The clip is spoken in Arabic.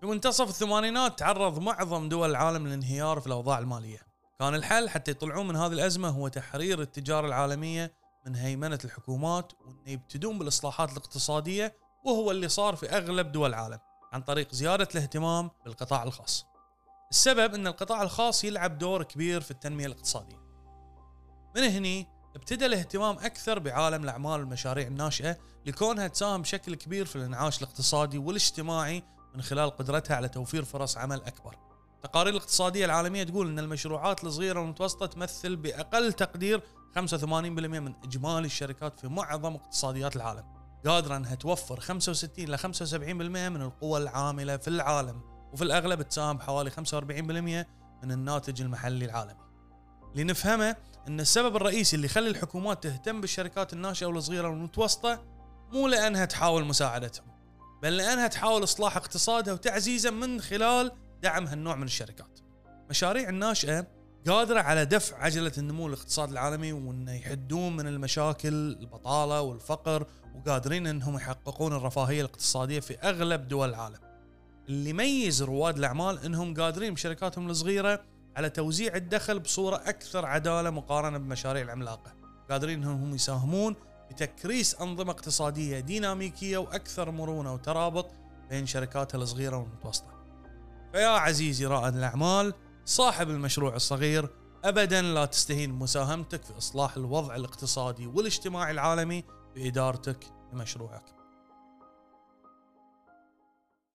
في منتصف الثمانينات تعرض معظم دول العالم للانهيار في الأوضاع المالية. كان الحل حتى يطلعون من هذه الأزمة هو تحرير التجارة العالمية من هيمنة الحكومات وإن يبتدون بالإصلاحات الاقتصادية وهو اللي صار في أغلب دول العالم عن طريق زيادة الاهتمام بالقطاع الخاص. السبب إن القطاع الخاص يلعب دور كبير في التنمية الاقتصادية. من هني ابتدى الاهتمام أكثر بعالم الأعمال والمشاريع الناشئة لكونها تساهم بشكل كبير في الانعاش الاقتصادي والاجتماعي من خلال قدرتها على توفير فرص عمل أكبر. التقارير الاقتصادية العالمية تقول إن المشروعات الصغيرة والمتوسطة تمثل بأقل تقدير 85% من إجمالي الشركات في معظم اقتصاديات العالم. قادرة أنها توفر 65 ل 75% من القوى العاملة في العالم وفي الأغلب تساهم بحوالي 45% من الناتج المحلي العالمي. لنفهمه إن السبب الرئيسي اللي يخلي الحكومات تهتم بالشركات الناشئة والصغيرة والمتوسطة مو لأنها تحاول مساعدتهم بل لأنها تحاول إصلاح اقتصادها وتعزيزه من خلال دعم هالنوع من الشركات. مشاريع الناشئة قادرة على دفع عجلة النمو الاقتصادي العالمي وإنه يحدون من المشاكل البطالة والفقر وقادرين إنهم يحققون الرفاهية الاقتصادية في أغلب دول العالم. اللي يميز رواد الأعمال إنهم قادرين بشركاتهم الصغيرة على توزيع الدخل بصورة أكثر عدالة مقارنة بمشاريع العملاقة. قادرين إنهم يساهمون بتكريس أنظمة اقتصادية ديناميكية وأكثر مرونة وترابط بين شركاتها الصغيرة والمتوسطة. فيا عزيزي رائد الأعمال صاحب المشروع الصغير ابدا لا تستهين مساهمتك في إصلاح الوضع الاقتصادي والاجتماعي العالمي بإدارتك لمشروعك.